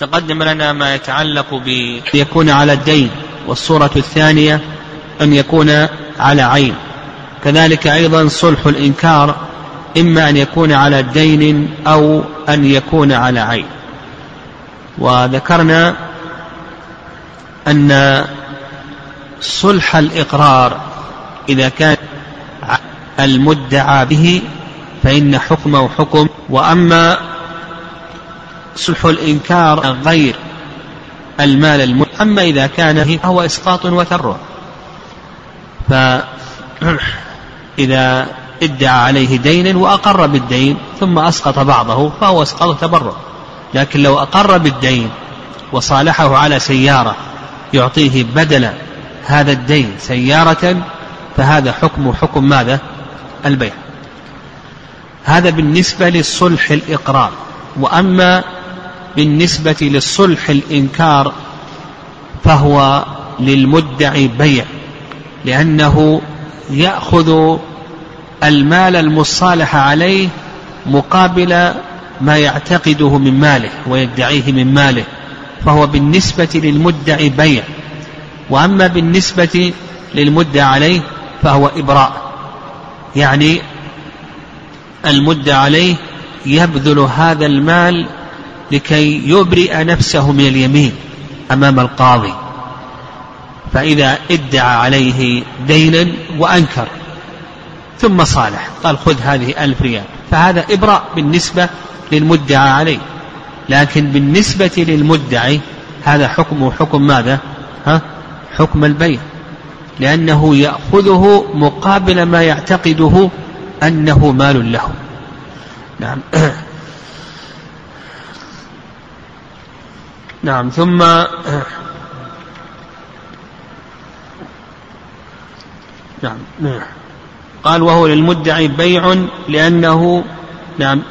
تقدم لنا ما يتعلق ب يكون على الدين والصورة الثانية أن يكون على عين. كذلك أيضا صلح الإنكار إما أن يكون على دين أو أن يكون على عين. وذكرنا أن صلح الإقرار إذا كان المدعى به فإن حكمه حكم وأما صلح الإنكار غير المال المدعى أما إذا كان فهو إسقاط وترع فإذا ادعى عليه دينا وأقر بالدين ثم أسقط بعضه فهو إسقاط تبرع لكن لو أقر بالدين وصالحه على سيارة يعطيه بدل هذا الدين سيارة فهذا حكم حكم ماذا؟ البيع. هذا بالنسبة للصلح الإقرار. وأما بالنسبة للصلح الإنكار فهو للمدعي بيع لأنه يأخذ المال المصالح عليه مقابل ما يعتقده من ماله ويدعيه من ماله فهو بالنسبة للمدعي بيع. وأما بالنسبة للمدعى عليه فهو إبراء يعني المدعى عليه يبذل هذا المال لكي يبرئ نفسه من اليمين أمام القاضي. فإذا ادعى عليه دينا وأنكر ثم صالح قال خذ هذه ألف ريال. فهذا إبراء بالنسبة للمدعى عليه. لكن بالنسبة للمدعي هذا حكمه حكم ماذا؟ ها؟ حكم البيع. لأنه يأخذه مقابل ما يعتقده أنه مال له. نعم. نعم ثم نعم قال وهو للمدعي بيع لأنه نعم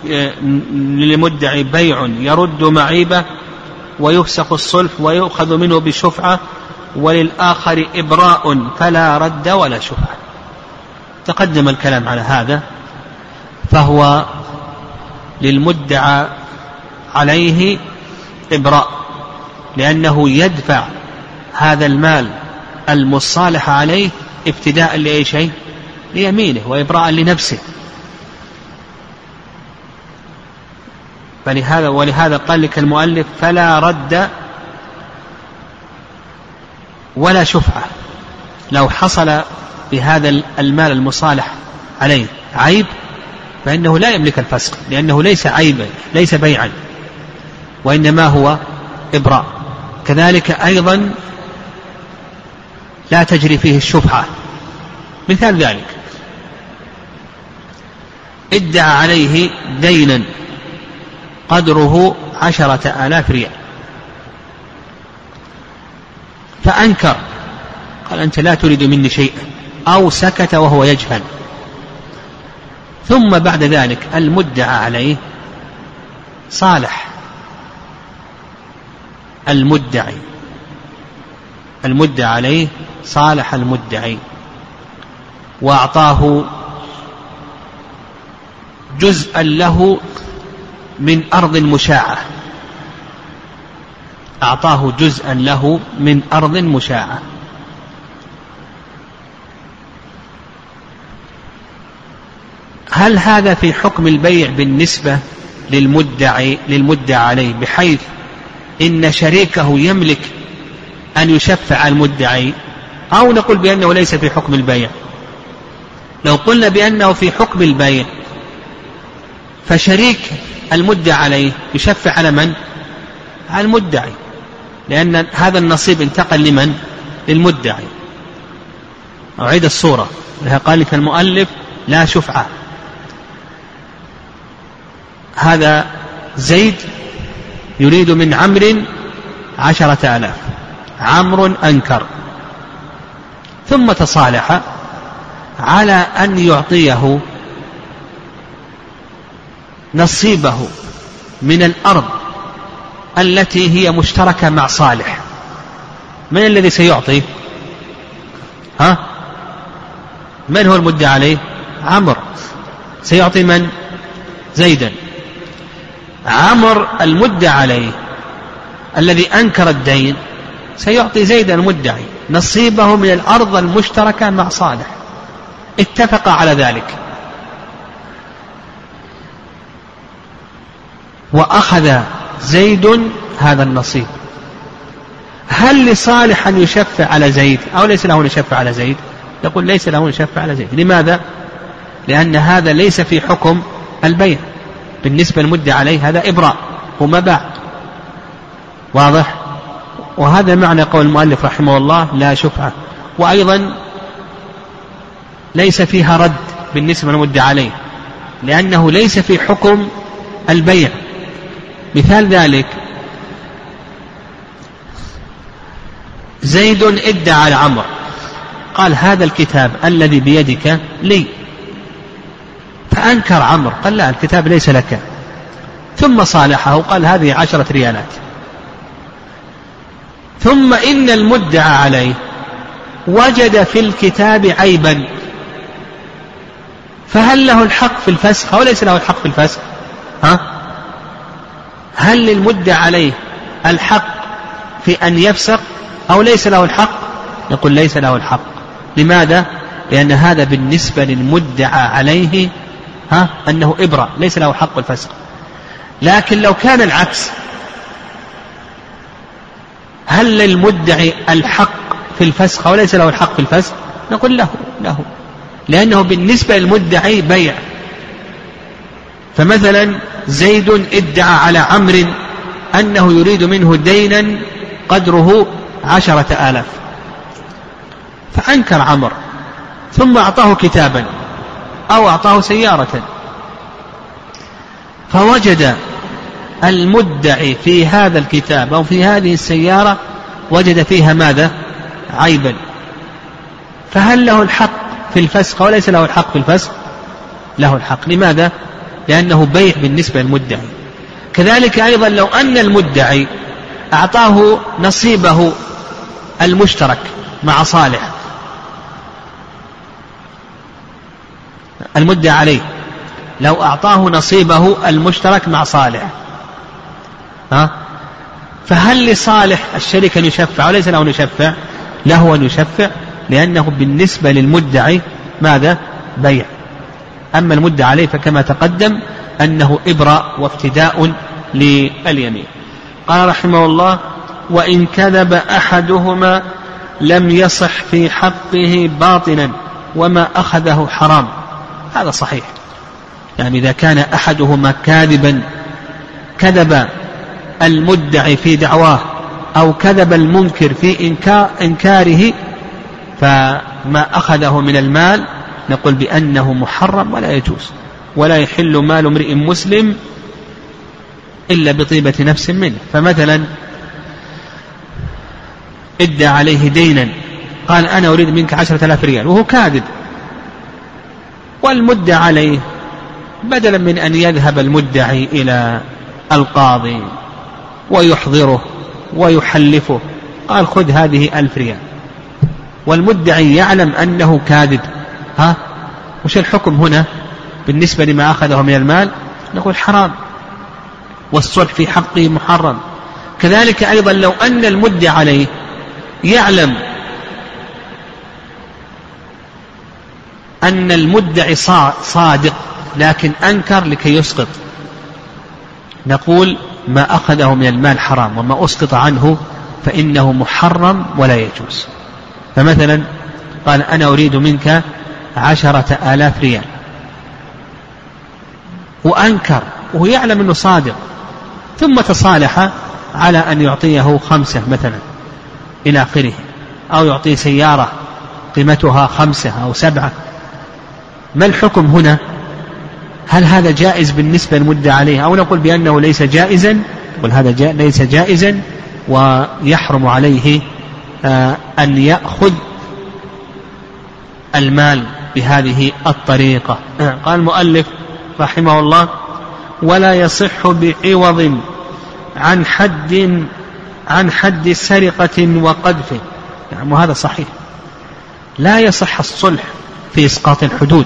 للمدعي بيع يرد معيبة ويفسخ الصلح ويؤخذ منه بشفعة وللآخر إبراء فلا رد ولا شفعة. تقدم الكلام على هذا فهو للمدعى عليه إبراء. لأنه يدفع هذا المال المصالح عليه ابتداء لأي شيء؟ ليمينه وإبراء لنفسه. فلهذا ولهذا قال لك المؤلف فلا رد ولا شفعة لو حصل بهذا المال المصالح عليه عيب فإنه لا يملك الفسق لأنه ليس عيبا ليس بيعا وإنما هو إبراء. كذلك أيضا لا تجري فيه الشفعة مثال ذلك. ادعى عليه دينا قدره عشرة آلاف ريال. فأنكر. قال أنت لا تريد مني شيئا. أو سكت وهو يجهل. ثم بعد ذلك المدعى عليه صالح. المدعي. المدعى عليه صالح المدعي. وأعطاه جزءا له من أرض مشاعة أعطاه جزءا له من أرض مشاعة هل هذا في حكم البيع بالنسبة للمدعي للمدعى عليه بحيث إن شريكه يملك أن يشفع المدعي. أو نقول بأنه ليس في حكم البيع. لو قلنا بأنه في حكم البيع فشريك المدعى عليه يشفع على من؟ على المدعي. لأن هذا النصيب انتقل لمن؟ للمدعي. أعيد الصورة. قال لك المؤلف لا شفعة. هذا زيد يريد من عمرو عشرة آلاف. عمرو أنكر. ثم تصالح على أن يعطيه نصيبه من الأرض التي هي مشتركة مع صالح. من الذي سيعطي؟ ها؟ من هو المدعى عليه؟ عمرو سيعطي من؟ زيدا. عمر المدعى عليه الذي أنكر الدين سيعطي زيد المدعي نصيبه من الأرض المشتركة مع صالح. اتفق على ذلك. وأخذ زيد هذا النصيب. هل لصالح أن يشفع على زيد؟ أو ليس له أن يشفع على زيد؟ يقول ليس له أن يشفع على زيد. لماذا؟ لأن هذا ليس في حكم البيع. بالنسبة للمدة عليه هذا إبراء وما باع واضح؟ وهذا معنى قول المؤلف رحمه الله لا شفعة. وأيضا ليس فيها رد بالنسبة للمدة عليه لأنه ليس في حكم البيع. مثال ذلك زيد إدعى على عمرو قال هذا الكتاب الذي بيدك لي. فأنكر عمرو قال لا الكتاب ليس لك. ثم صالحه قال هذه عشرة ريالات. ثم إن المدعى عليه. وجد في الكتاب عيبا. فهل له الحق في الفسخ؟ أو ليس له الحق في الفسخ؟ ها؟ هل للمدعى عليه الحق في أن يفسق أو ليس له الحق؟ نقول ليس له الحق. لماذا؟ لأن هذا بالنسبة للمدعى عليه ها؟ أنه إبرة ليس له حق الفسق. لكن لو كان العكس هل للمدعي الحق في الفسخ أو ليس له الحق في الفسخ نقول له له. لأنه بالنسبة للمدعي بيع. فمثلا زيد ادعى على عمرو أنه يريد منه دينا قدره عشرة آلاف. فأنكر عمرو ثم أعطاه كتابا. أو أعطاه سيارة فوجد المدعي في هذا الكتاب أو في هذه السيارة وجد فيها ماذا؟ عيبا فهل له الحق في الفسخ وليس له الحق في الفسخ؟ له الحق لماذا؟ لأنه بيع بالنسبة للمدعي كذلك أيضا لو أن المدعي أعطاه نصيبه المشترك مع صالح المدعى عليه. لو أعطاه نصيبه المشترك مع صالح. ها؟ فهل لصالح الشريك أن يشفع وليس له أن يشفع؟ له أن يشفع لأنه بالنسبة للمدعي ماذا؟ بيع. أما المدعى عليه فكما تقدم أنه إبراء وافتداء لليمين. قال رحمه الله وإن كذب أحدهما لم يصح في حقه باطنا وما أخذه حرام. هذا صحيح. يعني إذا كان أحدهما كاذبا كذب المدعي في دعواه أو كذب المنكر في إنكار إنكاره فما أخذه من المال نقول بأنه محرم ولا يجوز. ولا يحل مال امرئ مسلم إلا بطيبة نفس منه. فمثلا ادى عليه دينا قال أنا أريد منك عشرة آلاف ريال وهو كاذب. والمدة عليه بدلا من أن يذهب المدعي إلى القاضي ويحضره ويحلفه قال خذ هذه ألف ريال. والمدعي يعلم أنه كاذب. ها؟ وش الحكم هنا؟ بالنسبة لما أخذه من المال نقول حرام. والصلح في حقه محرم. كذلك أيضا لو أن المدعي عليه يعلم أن المدعي صادق لكن أنكر لكي يسقط. نقول ما أخذه من المال حرام وما أسقط عنه فإنه محرم ولا يجوز. فمثلا قال أنا أريد منك عشرة آلاف ريال. وأنكر وهو يعلم أنه صادق. ثم تصالح على أن يعطيه خمسة مثلا إلى آخره أو يعطيه سيارة قيمتها خمسة أو سبعة. ما الحكم هنا؟ هل هذا جائز بالنسبة للمدة عليه؟ أو نقول بأنه ليس جائزا نقول هذا جا ليس جائزا ويحرم عليه آه أن يأخذ المال بهذه الطريقة. آه قال المؤلف رحمه الله ولا يصح بعوض عن حد عن حد سرقة وقذف. يعني وهذا صحيح. لا يصح الصلح في إسقاط الحدود.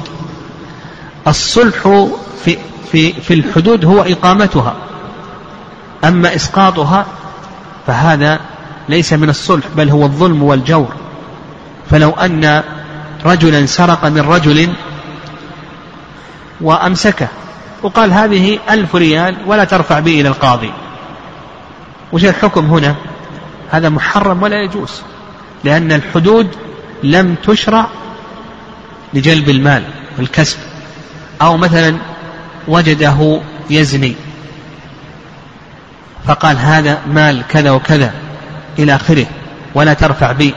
الصلح في, في, في الحدود هو إقامتها. أما إسقاطها فهذا ليس من الصلح بل هو الظلم والجور. فلو أن رجلا سرق من رجل وأمسكه وقال هذه ألف ريال ولا ترفع بي إلى القاضي. وش الحكم هنا؟ هذا محرم ولا يجوز لأن الحدود لم تشرع لجلب المال والكسب. أو مثلا وجده يزني. فقال هذا مال كذا وكذا إلى آخره ولا ترفع بي.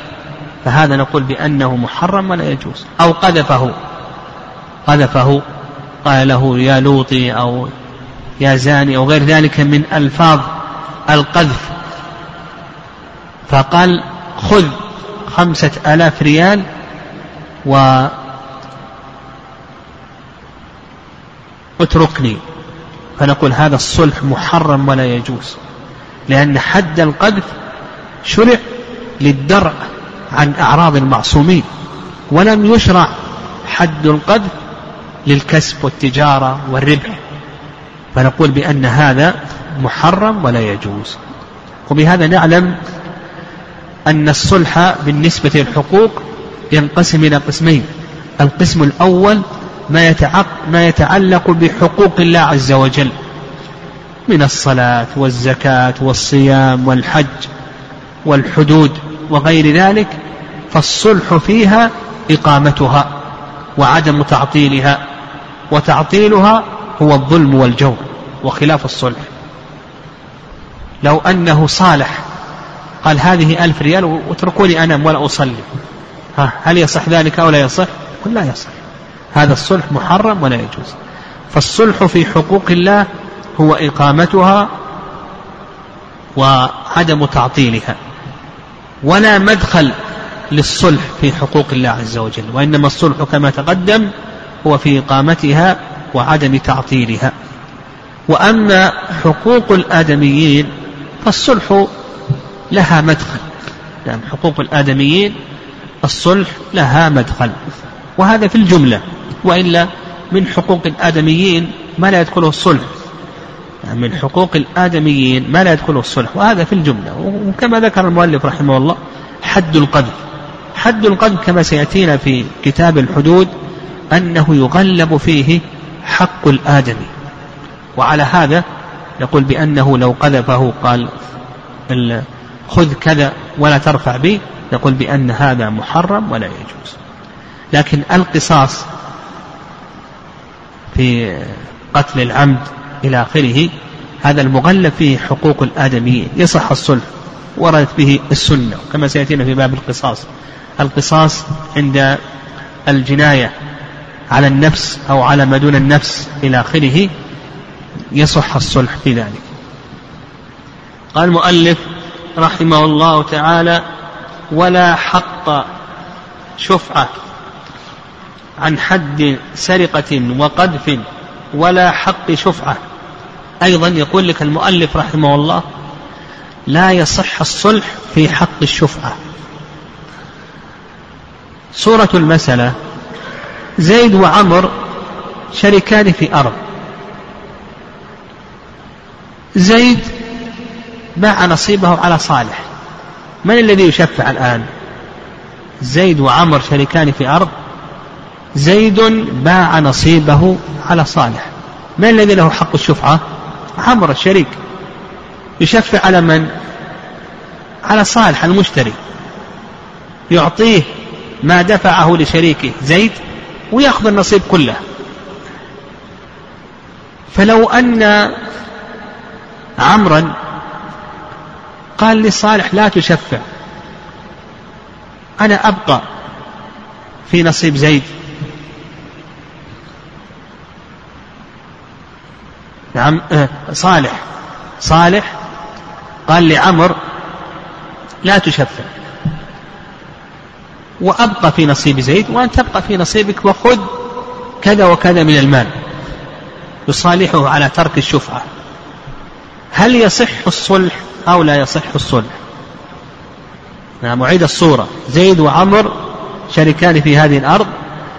فهذا نقول بأنه محرم ولا يجوز. أو قذفه. قذفه. قال له يا لوطي أو يا زاني أو غير ذلك من ألفاظ القذف. فقال خذ خمسة آلاف ريال و اتركني. فنقول هذا الصلح محرم ولا يجوز لأن حد القذف شرع للدرع عن أعراض المعصومين ولم يشرع حد القذف للكسب والتجارة والربح. فنقول بأن هذا محرم ولا يجوز. وبهذا نعلم أن الصلح بالنسبة للحقوق ينقسم إلى قسمين القسم الأول ما يتعق ما يتعلق بحقوق الله عز وجل. من الصلاة والزكاة والصيام والحج والحدود وغير ذلك فالصلح فيها إقامتها وعدم تعطيلها وتعطيلها هو الظلم والجور وخلاف الصلح. لو أنه صالح قال هذه ألف ريال واتركوني أنام ولا أصلي. ها هل يصح ذلك أو لا يصح؟ قل لا يصح. هذا الصلح محرم ولا يجوز. فالصلح في حقوق الله هو إقامتها وعدم تعطيلها. ولا مدخل للصلح في حقوق الله عز وجل وإنما الصلح كما تقدم هو في إقامتها وعدم تعطيلها. وأما حقوق الآدميين فالصلح لها مدخل. نعم حقوق الآدميين الصلح لها مدخل. وهذا في الجملة وإلا من حقوق الآدميين ما لا يدخله الصلح. من حقوق الآدميين ما لا يدخله الصلح وهذا في الجملة. وكما ذكر المؤلف رحمه الله حد القذف. حد القذف كما سيأتينا في كتاب الحدود أنه يغلب فيه حق الآدمي. وعلى هذا يقول بأنه لو قذفه قال خذ كذا ولا ترفع به نقول بأن هذا محرم ولا يجوز. لكن القصاص في قتل العمد إلى آخره هذا المغلب فيه حقوق الآدميين يصح الصلح وردت به السنة كما سيأتينا في باب القصاص. القصاص عند الجناية على النفس أو على ما دون النفس إلى آخره يصح الصلح في ذلك. قال المؤلف رحمه الله تعالى ولا حق شفعة عن حد سرقة وقذف ولا حق شفعة. أيضا يقول لك المؤلف رحمه الله لا يصح الصلح في حق الشفعة. صورة المسألة زيد وعمر شريكان في أرض. زيد باع نصيبه على صالح. من الذي يشفع الآن؟ زيد وعمر شريكان في أرض. زيد باع نصيبه على صالح. من الذي له حق الشفعة؟ عمر الشريك. يشفع على من؟ على صالح المشتري. يعطيه ما دفعه لشريكه زيد ويأخذ النصيب كله. فلو أن عمرا قال لصالح لا تشفع أنا أبقى في نصيب زيد. نعم آه، صالح. صالح قال لعمر لا تشفع. وأبقى في نصيب زيد وأن تبقى في نصيبك وخذ كذا وكذا من المال. يصالحه على ترك الشفعة. هل يصح الصلح أو لا يصح الصلح؟ نعم أعيد الصورة. زيد وعمر شريكان في هذه الأرض.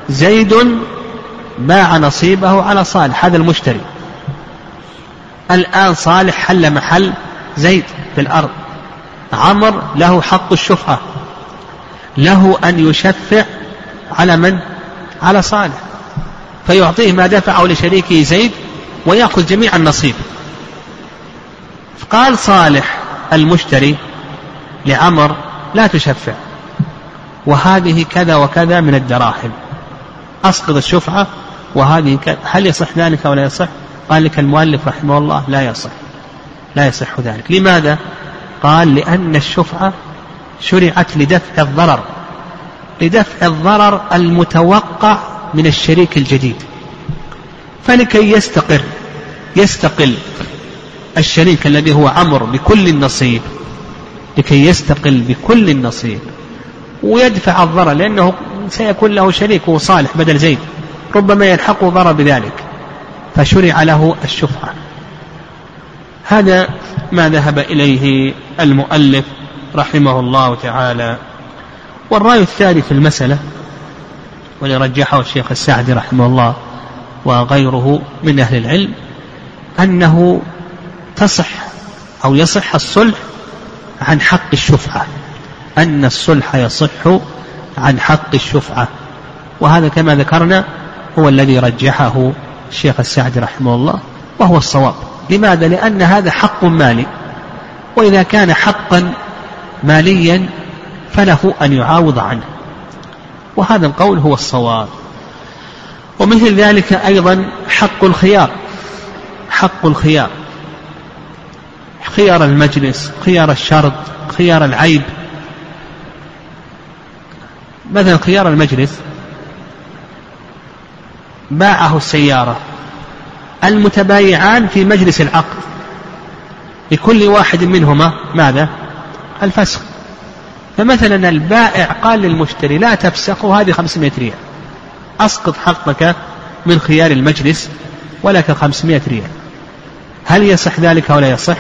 زيد باع نصيبه على صالح هذا المشتري. الآن صالح حل محل زيد في الأرض. عمر له حق الشفعة. له أن يشفع على من؟ على صالح. فيعطيه ما دفعه لشريكه زيد ويأخذ جميع النصيب. قال صالح المشتري لعمر لا تشفع. وهذه كذا وكذا من الدراهم. أسقط الشفعة وهذه كذا. هل يصح ذلك ولا يصح؟ قال لك المؤلف رحمه الله لا يصح لا يصح ذلك. لماذا؟ قال لأن الشفعة شرعت لدفع الضرر لدفع الضرر المتوقع من الشريك الجديد. فلكي يستقر يستقل الشريك الذي هو عمر بكل النصيب لكي يستقل بكل النصيب ويدفع الضرر لأنه سيكون له شريك صالح بدل زيد ربما يلحقه ضرر بذلك. فشرع له الشفعة. هذا ما ذهب إليه المؤلف رحمه الله تعالى. والرأي الثاني في المسألة ولرجحه الشيخ السعدي رحمه الله وغيره من أهل العلم أنه تصح أو يصح الصلح عن حق الشفعة. أن الصلح يصح عن حق الشفعة. وهذا كما ذكرنا هو الذي رجحه الشيخ السعدي رحمه الله وهو الصواب. لماذا؟ لأن هذا حق مالي. وإذا كان حقا ماليا فله أن يعاوض عنه. وهذا القول هو الصواب. ومثل ذلك أيضا حق الخيار. حق الخيار. خيار المجلس خيار الشرط خيار العيب. مثلا خيار المجلس باعه السيارة. المتبايعان في مجلس العقد. لكل واحد منهما ماذا؟ الفسخ. فمثلا البائع قال للمشتري لا تفسخ وهذه 500 ريال. أسقط حقك من خيار المجلس ولك 500 ريال. هل يصح ذلك أو لا يصح؟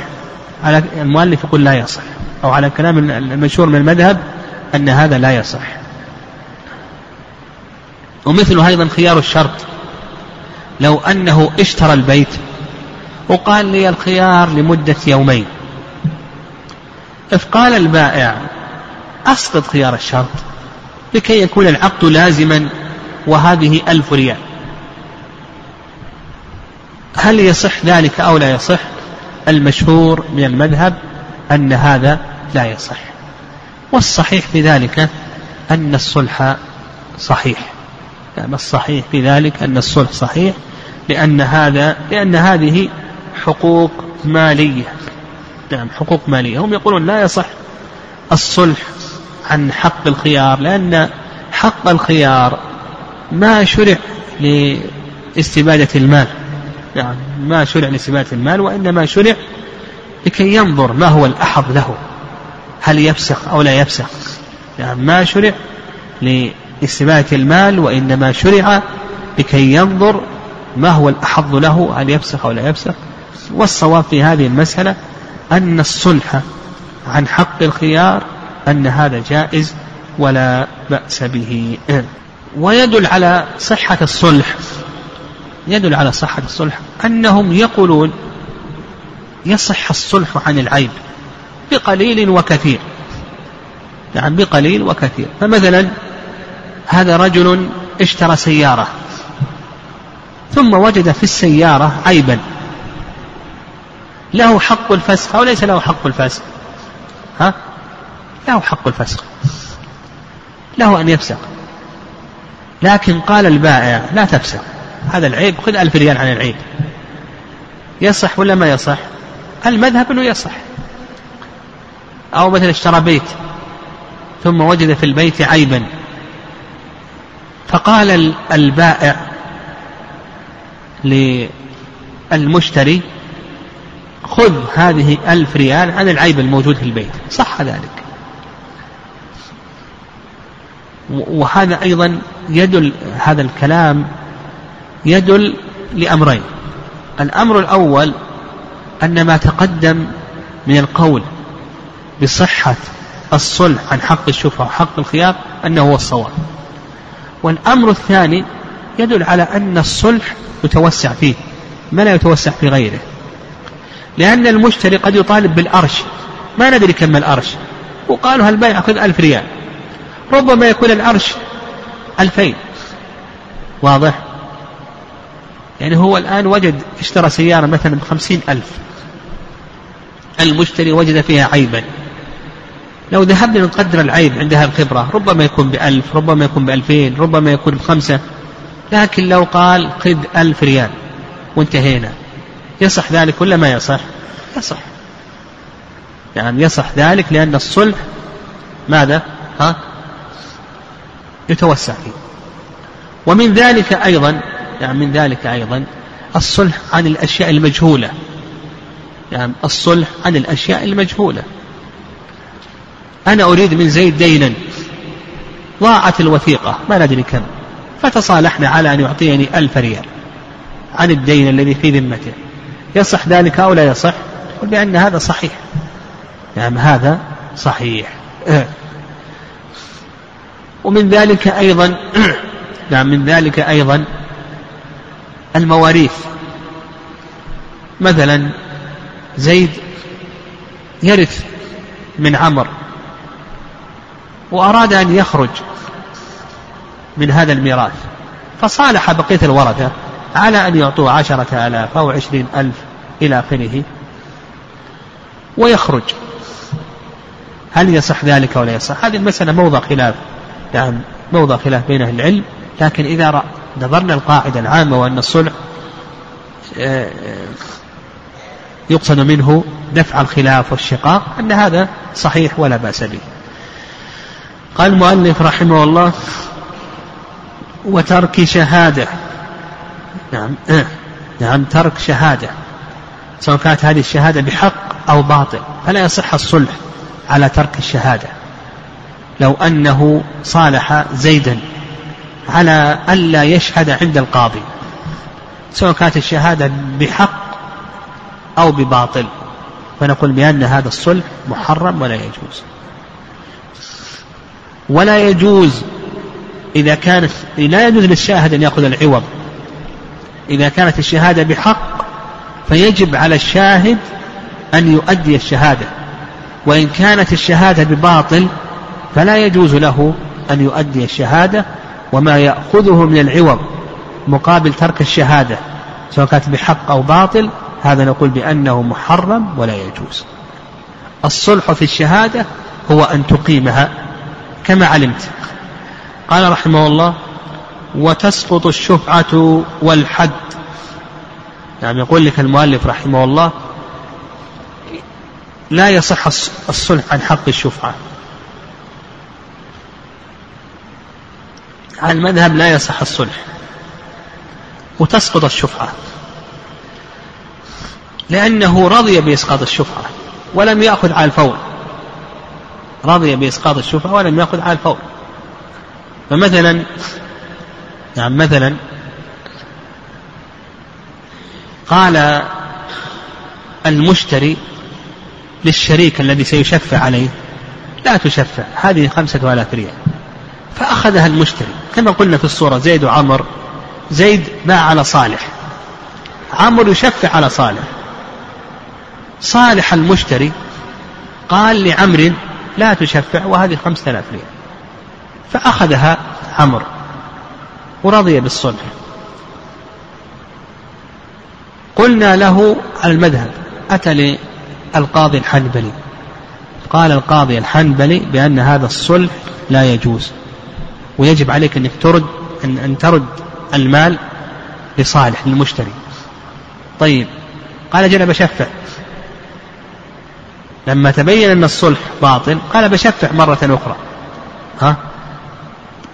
على المؤلف يقول لا يصح. أو على كلام المشهور من المذهب أن هذا لا يصح. ومثله أيضا خيار الشرط. لو أنه اشترى البيت وقال لي الخيار لمدة يومين. إذ قال البائع أسقط خيار الشرط لكي يكون العقد لازما وهذه ألف ريال. هل يصح ذلك أو لا يصح؟ المشهور من المذهب أن هذا لا يصح. والصحيح في ذلك أن الصلح صحيح. يعني الصحيح في ذلك أن الصلح صحيح لأن هذا لأن هذه حقوق مالية. نعم حقوق مالية. هم يقولون لا يصح الصلح عن حق الخيار لأن حق الخيار ما شرع لاستبادة المال. يعني ما شرع لاستبادة المال وإنما شرع لكي ينظر ما هو الأحظ له هل يفسخ أو لا يفسخ. يعني ما شرع لاستبادة المال وإنما شرع لكي ينظر ما هو الأحظ له هل يفسخ أو لا يفسخ؟ والصواب في هذه المسألة أن الصلح عن حق الخيار أن هذا جائز ولا بأس به. ويدل على صحة الصلح يدل على صحة الصلح أنهم يقولون يصح الصلح عن العيب بقليل وكثير. يعني بقليل وكثير. فمثلا هذا رجل اشترى سيارة. ثم وجد في السيارة عيبا. له حق الفسخ أو ليس له حق الفسخ؟ ها؟ له حق الفسخ. له أن يفسخ. لكن قال البائع لا تفسخ. هذا العيب خذ ألف ريال عن العيب. يصح ولا ما يصح؟ المذهب أنه يصح. أو مثلا اشترى بيت ثم وجد في البيت عيبا. فقال البائع للمشتري خذ هذه ألف ريال عن العيب الموجود في البيت. صح ذلك. وهذا أيضا يدل هذا الكلام يدل لأمرين. الأمر الأول أن ما تقدم من القول بصحة الصلح عن حق الشفعة وحق الخيار أنه هو الصواب. والأمر الثاني يدل على أن الصلح يتوسع فيه. ما لا يتوسع في غيره. لأن المشتري قد يطالب بالأرش. ما ندري كم الأرش. وقالوا هالبيع خذ ألف ريال. ربما يكون الأرش ألفين. واضح؟ يعني هو الآن وجد اشترى سيارة مثلا بخمسين ألف. المشتري وجد فيها عيبا. لو ذهبنا نقدر العيب عندها الخبرة ربما يكون بألف ربما يكون بألفين ربما يكون بخمسة. لكن لو قال خذ ألف ريال وانتهينا. يصح ذلك ولا ما يصح؟ يصح. يعني يصح ذلك لأن الصلح ماذا؟ ها؟ يتوسع فيه. ومن ذلك أيضا يعني من ذلك أيضا الصلح عن الأشياء المجهولة. يعني الصلح عن الأشياء المجهولة. أنا أريد من زيد دينا. ضاعت الوثيقة. ما ندري كم. فتصالحنا على أن يعطيني ألف ريال عن الدين الذي في ذمته. يصح ذلك أو لا يصح؟ قل بأن هذا صحيح. نعم هذا صحيح. ومن ذلك أيضا نعم من ذلك أيضا المواريث. مثلا زيد يرث من عمر وأراد أن يخرج من هذا الميراث. فصالح بقية الورثة على أن يعطوه عشرة آلاف أو عشرين ألف إلى آخره ويخرج. هل يصح ذلك ولا يصح؟ هذه المسألة موضع خلاف. نعم موضع خلاف بين أهل العلم. لكن إذا نظرنا القاعدة العامة وأن الصلح آه، يقصد منه دفع الخلاف والشقاق أن هذا صحيح ولا بأس به. قال المؤلف رحمه الله وترك شهادة. نعم آه. نعم ترك شهادة. سواء كانت هذه الشهادة بحق أو باطل فلا يصح الصلح على ترك الشهادة. لو أنه صالح زيدا على ألا يشهد عند القاضي سواء كانت الشهادة بحق أو بباطل فنقول بأن هذا الصلح محرم ولا يجوز. ولا يجوز إذا كانت لا يجوز للشاهد أن يأخذ العوض. إذا كانت الشهادة بحق فيجب على الشاهد أن يؤدي الشهادة. وإن كانت الشهادة بباطل فلا يجوز له أن يؤدي الشهادة وما يأخذه من العوض مقابل ترك الشهادة سواء كانت بحق أو باطل هذا نقول بأنه محرم ولا يجوز. الصلح في الشهادة هو أن تقيمها كما علمت. قال رحمه الله وتسقط الشفعة والحد. يعني يقول لك المؤلف رحمه الله لا يصح الصلح عن حق الشفعة. على المذهب لا يصح الصلح. وتسقط الشفعة. لأنه رضي بإسقاط الشفعة ولم يأخذ على الفور. رضي بإسقاط الشفعة ولم يأخذ على الفور. فمثلا نعم مثلا قال المشتري للشريك الذي سيشفع عليه لا تشفع هذه خمسة آلاف ريال. فأخذها المشتري. كما قلنا في الصورة زيد وعمر زيد باع على صالح. عمر يشفع على صالح. صالح المشتري قال لعمر لا تشفع وهذه خمسة آلاف ريال. فأخذها عمرو ورضي بالصلح. قلنا له المذهب أتى للقاضي الحنبلي. قال القاضي الحنبلي بأن هذا الصلح لا يجوز ويجب عليك أنك ترد أن, أن ترد المال لصالح للمشتري. طيب قال جل بشفع لما تبين أن الصلح باطل قال بشفع مرة أخرى. ها؟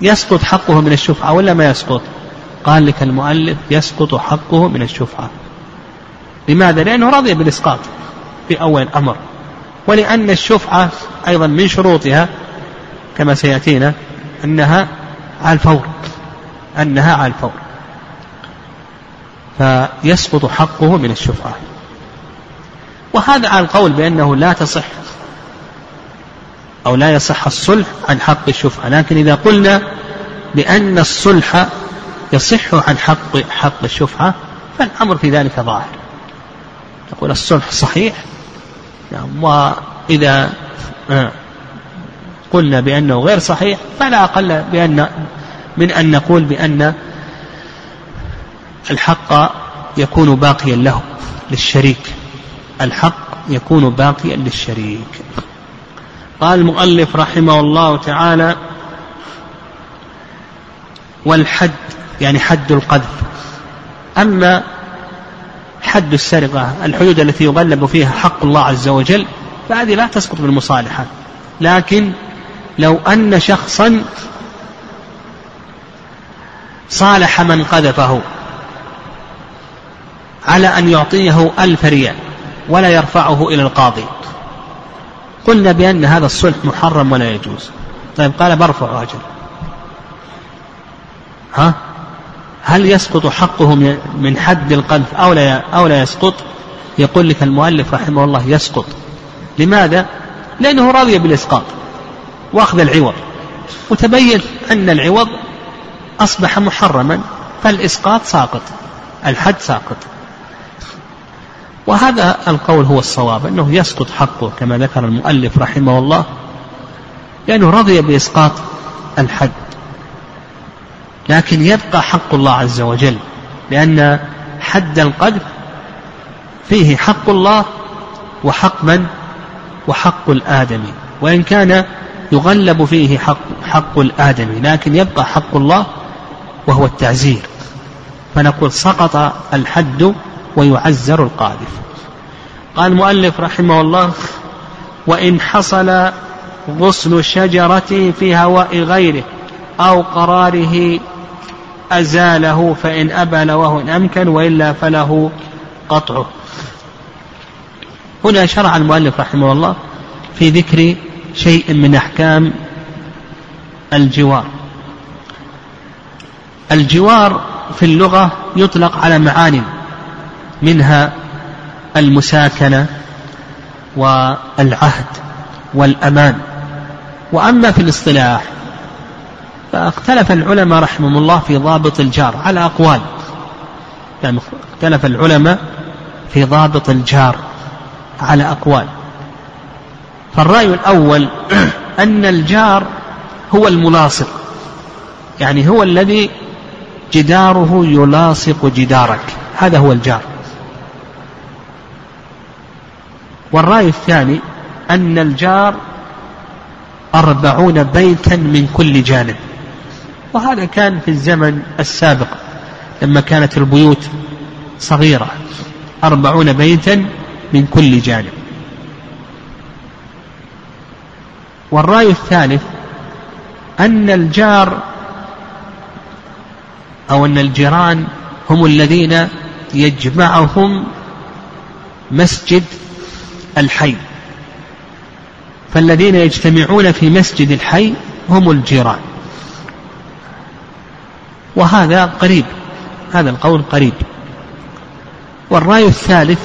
يسقط حقه من الشفعة ولا ما يسقط؟ قال لك المؤلف يسقط حقه من الشفعة. لماذا؟ لأنه رضي بالإسقاط في أول الأمر ولأن الشفعة أيضا من شروطها كما سيأتينا أنها على الفور. أنها على الفور. فيسقط حقه من الشفعة. وهذا على القول بأنه لا تصح. أو لا يصح الصلح عن حق الشفعة. لكن إذا قلنا بأن الصلح يصح عن حق حق الشفعة فالأمر في ذلك ظاهر. نقول الصلح صحيح. نعم إذا آه، قلنا بأنه غير صحيح فلا أقل بأن من أن نقول بأن الحق يكون باقيا له للشريك. الحق يكون باقيا للشريك. قال المؤلف رحمه الله تعالى والحد يعني حد القذف. أما حد السرقة الحدود التي يغلب فيها حق الله عز وجل فهذه لا تسقط بالمصالحة. لكن لو أن شخصا صالح من قذفه على أن يعطيه ألف ريال ولا يرفعه إلى القاضي. قلنا بأن هذا الصلح محرم ولا يجوز طيب قال برفع أجل ها هل يسقط حقه من حد القذف أو لا أو لا يسقط؟ يقول لك المؤلف رحمه الله يسقط. لماذا؟ لأنه راضي بالإسقاط وأخذ العوض وتبين أن العوض أصبح محرما فالإسقاط ساقط الحد ساقط وهذا القول هو الصواب أنه يسقط حقه كما ذكر المؤلف رحمه الله لأنه رضي بإسقاط الحد. لكن يبقى حق الله عز وجل لأن حد القذف فيه حق الله وحق من؟ وحق الآدمي. وإن كان يغلب فيه حق, حق الآدمي لكن يبقى حق الله وهو التعزير. فنقول سقط الحد ويعزر القاذف. قال المؤلف رحمه الله وإن حصل غصن شجرة في هواء غيره أو قراره أزاله فإن أبى لواه إن أمكن وإلا فله قطعه. هنا شرع المؤلف رحمه الله في ذكر شيء من أحكام الجوار. الجوار في اللغة يطلق على معاني منها المساكنة والعهد والأمان. وأما في الاصطلاح فاختلف العلماء رحمهم الله في ضابط الجار على أقوال. يعني اختلف العلماء في ضابط الجار على أقوال. فالرأي الأول أن الجار هو الملاصق. يعني هو الذي جداره يلاصق جدارك. هذا هو الجار. والرأي الثاني أن الجار أربعون بيتا من كل جانب. وهذا كان في الزمن السابق لما كانت البيوت صغيرة أربعون بيتا من كل جانب. والرأي الثالث أن الجار أو أن الجيران هم الذين يجمعهم مسجد الحي. فالذين يجتمعون في مسجد الحي هم الجيران. وهذا قريب هذا القول قريب. والرأي الثالث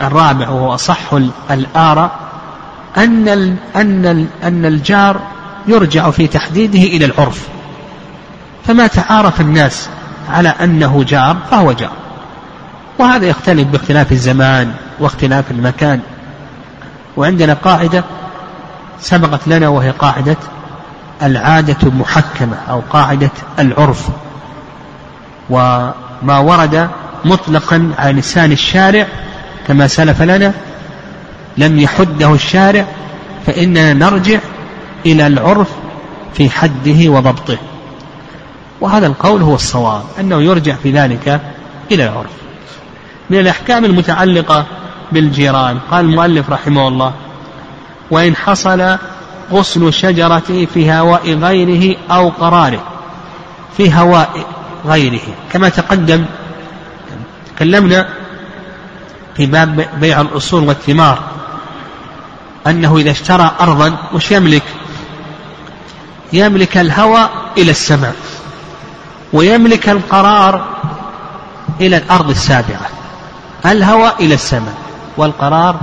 الرابع وهو أصح الآراء أن أن أن الجار يرجع في تحديده إلى العرف. فما تعارف الناس على أنه جار فهو جار. وهذا يختلف باختلاف الزمان واختلاف المكان. وعندنا قاعدة سبقت لنا وهي قاعدة العادة محكمة أو قاعدة العرف. وما ورد مطلقا على لسان الشارع كما سلف لنا لم يحده الشارع فإننا نرجع إلى العرف في حده وضبطه. وهذا القول هو الصواب أنه يرجع في ذلك إلى العرف. من الأحكام المتعلقة بالجيران. قال المؤلف رحمه الله وإن حصل غصن شجرة في هواء غيره أو قراره في هواء غيره. كما تقدم تكلمنا في باب بيع الأصول والثمار أنه إذا اشترى أرضا وش يملك؟ يملك الهوى إلى السماء ويملك القرار إلى الأرض السابعة الهوى إلى السماء. والقرار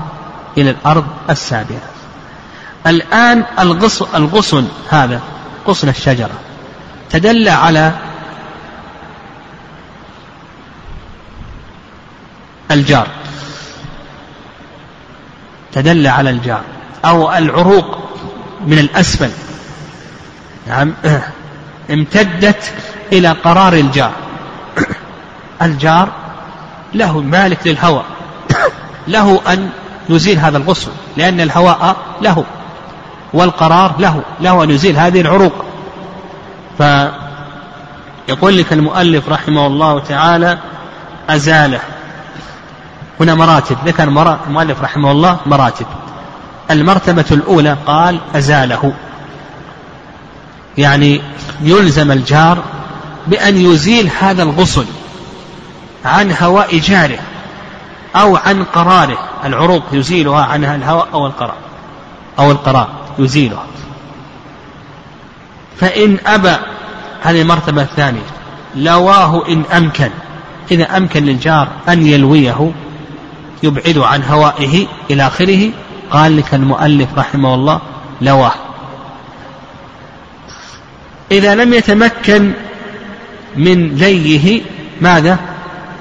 إلى الأرض السابعة. الآن الغصن هذا غصن الشجرة تدل على الجار. تدل على الجار أو العروق من الأسفل. نعم. امتدت إلى قرار الجار. الجار له مالك للهواء له أن يزيل هذا الغصن لأن الهواء له والقرار له له أن يزيل هذه العروق. فيقول لك المؤلف رحمه الله تعالى أزاله. هنا مراتب ذكر المؤلف رحمه الله مراتب. المرتبة الأولى قال أزاله. يعني يلزم الجار بأن يزيل هذا الغصن عن هواء جاره. أو عن قراره. العروق يزيلها عنها الهواء أو القرار. أو القرار يزيلها. فإن أبى هذه المرتبة الثانية لواه إن أمكن. إذا أمكن للجار أن يلويه يبعد عن هوائه إلى آخره قال لك المؤلف رحمه الله لواه. إذا لم يتمكن من ليه ماذا؟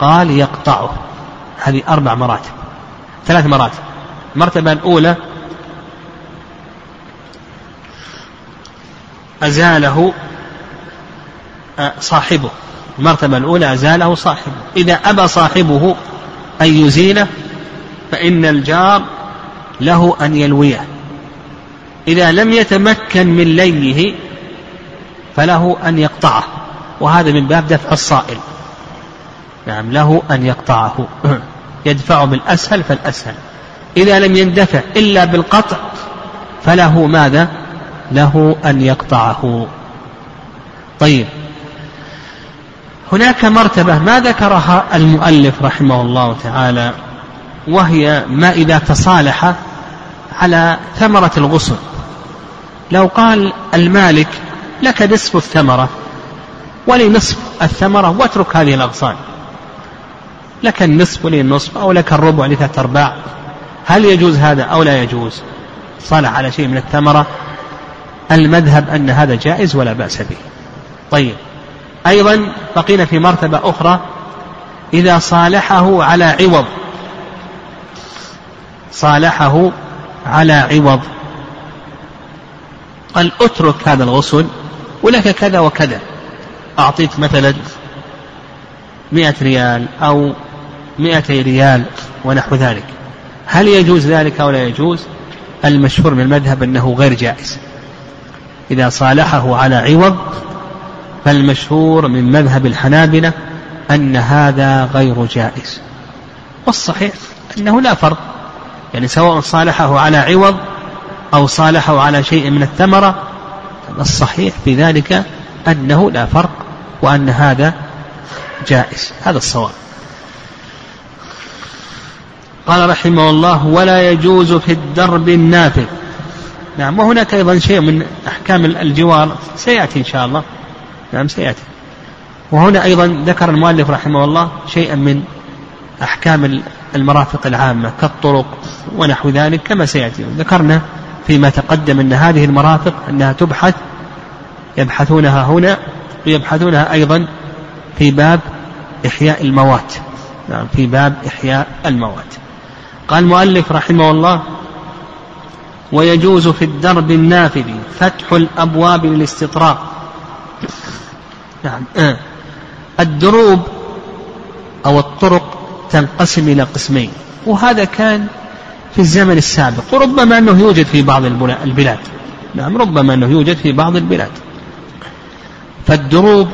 قال يقطعه. هذه أربع مراتب. ثلاث مراتب. المرتبة الأولى أزاله آه، صاحبه. المرتبة الأولى أزاله صاحبه. إذا أبى صاحبه أن يزيله فإن الجار له أن يلويه. إذا لم يتمكن من ليه فله أن يقطعه. وهذا من باب دفع الصائل. نعم له أن يقطعه. يدفع بالأسهل فالأسهل. إذا لم يندفع إلا بالقطع فله ماذا؟ له أن يقطعه. طيب. هناك مرتبة ما ذكرها المؤلف رحمه الله تعالى وهي ما إذا تصالح على ثمرة الغصن لو قال المالك لك نصف الثمرة ولي نصف الثمرة واترك هذه الأغصان. لك النصف ولي النصف أو لك الربع لثلاثة أرباع. هل يجوز هذا أو لا يجوز؟ صالح على شيء من الثمرة. المذهب أن هذا جائز ولا بأس به. طيب. أيضا بقينا في مرتبة أخرى. إذا صالحه على عوض. صالحه على عوض. قال اترك هذا الغسل ولك كذا وكذا. أعطيك مثلا مئة ريال أو مئتي ريال ونحو ذلك. هل يجوز ذلك أو لا يجوز؟ المشهور من المذهب أنه غير جائز. إذا صالحه على عوض فالمشهور من مذهب الحنابلة أن هذا غير جائز. والصحيح أنه لا فرق. يعني سواء صالحه على عوض أو صالحه على شيء من الثمرة الصحيح في ذلك أنه لا فرق وأن هذا جائز. هذا الصواب. قال رحمه الله ولا يجوز في الدرب النافذ. نعم وهناك أيضا شيء من أحكام الجوار سيأتي إن شاء الله. نعم سيأتي. وهنا أيضا ذكر المؤلف رحمه الله شيئا من أحكام المرافق العامة كالطرق ونحو ذلك كما سيأتي. ذكرنا فيما تقدم أن هذه المرافق أنها تبحث يبحثونها هنا ويبحثونها أيضا في باب إحياء الموات. نعم في باب إحياء الموات. قال المؤلف رحمه الله ويجوز في الدرب النافذ فتح الأبواب للاستطراق. نعم. الدروب أو الطرق تنقسم إلى قسمين وهذا كان في الزمن السابق وربما أنه يوجد في بعض البلاد. نعم ربما أنه يوجد في بعض البلاد. فالدروب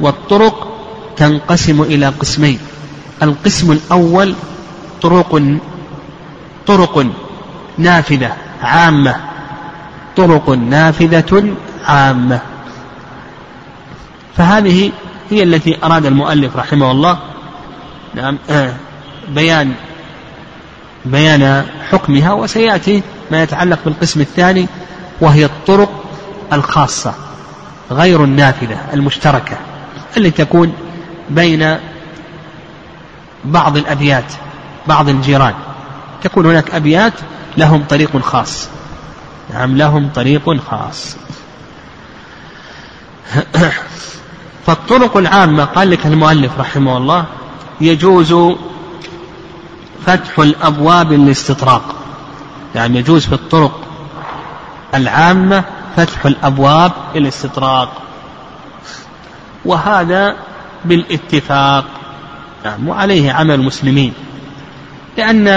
والطرق تنقسم إلى قسمين. القسم الأول طرق طرق نافذة عامة. طرق نافذة عامة. فهذه هي التي أراد المؤلف رحمه الله. نعم آه، بيان بيان حكمها وسيأتي ما يتعلق بالقسم الثاني وهي الطرق الخاصة غير النافذة المشتركة التي تكون بين بعض الأبيات بعض الجيران. تكون هناك أبيات لهم طريق خاص. نعم لهم طريق خاص. فالطرق العامة قال لك المؤلف رحمه الله يجوز فتح الأبواب للاستطراق. يعني يجوز في الطرق العامة فتح الأبواب الاستطراق وهذا بالاتفاق. نعم وعليه عمل المسلمين. لأن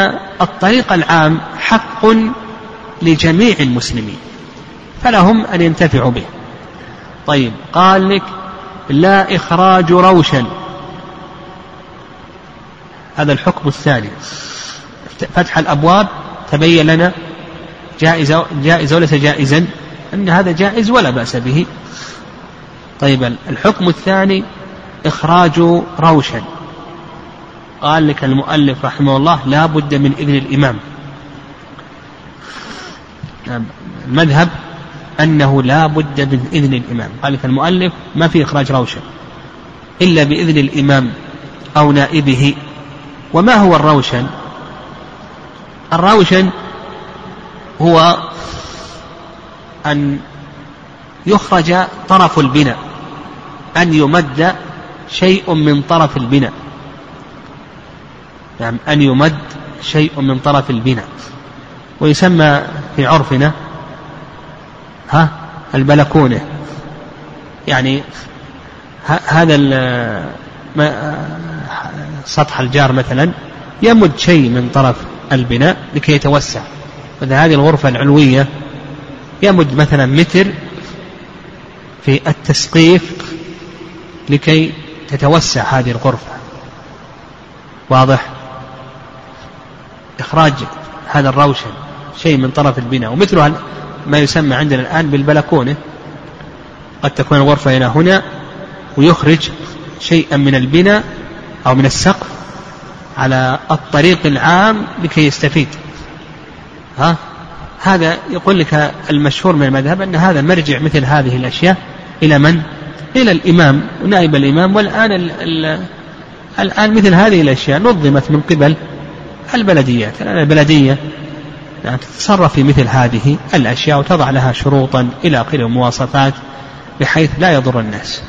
الطريق العام حق لجميع المسلمين فلهم أن ينتفعوا به. طيب قال لك لا إخراج روشا هذا الحكم الثاني. فتح الأبواب تبين لنا جائز جائز وليس جائزا. أن هذا جائز ولا بأس به. طيب الحكم الثاني إخراج روشا قال لك المؤلف رحمه الله لا بد من إذن الإمام. المذهب أنه لا بد من إذن الإمام. قال لك المؤلف ما في إخراج روشن إلا بإذن الإمام أو نائبه. وما هو الروشن؟ الروشن هو أن يخرج طرف البناء أن يمد شيء من طرف البناء. نعم أن يمد شيء من طرف البناء ويسمى في عرفنا ها البلكونة. يعني هذا سطح الجار مثلا يمد شيء من طرف البناء لكي يتوسع. مثلا هذه الغرفة العلوية يمد مثلا متر في التسقيف لكي تتوسع هذه الغرفة. واضح؟ إخراج هذا الروشن شيء من طرف البناء. ومثل ما يسمى عندنا الآن بالبلكونة. قد تكون الغرفة إلى هنا ويخرج شيئا من البناء أو من السقف على الطريق العام لكي يستفيد. ها؟ هذا يقول لك المشهور من المذهب أن هذا مرجع مثل هذه الأشياء. إلى من؟ إلى الإمام ونائب الإمام. والآن ال ال الآن مثل هذه الأشياء نظمت من قبل البلديات البلدية. يعني تتصرف في مثل هذه الأشياء وتضع لها شروطا إلى آخره مواصفات بحيث لا يضر الناس.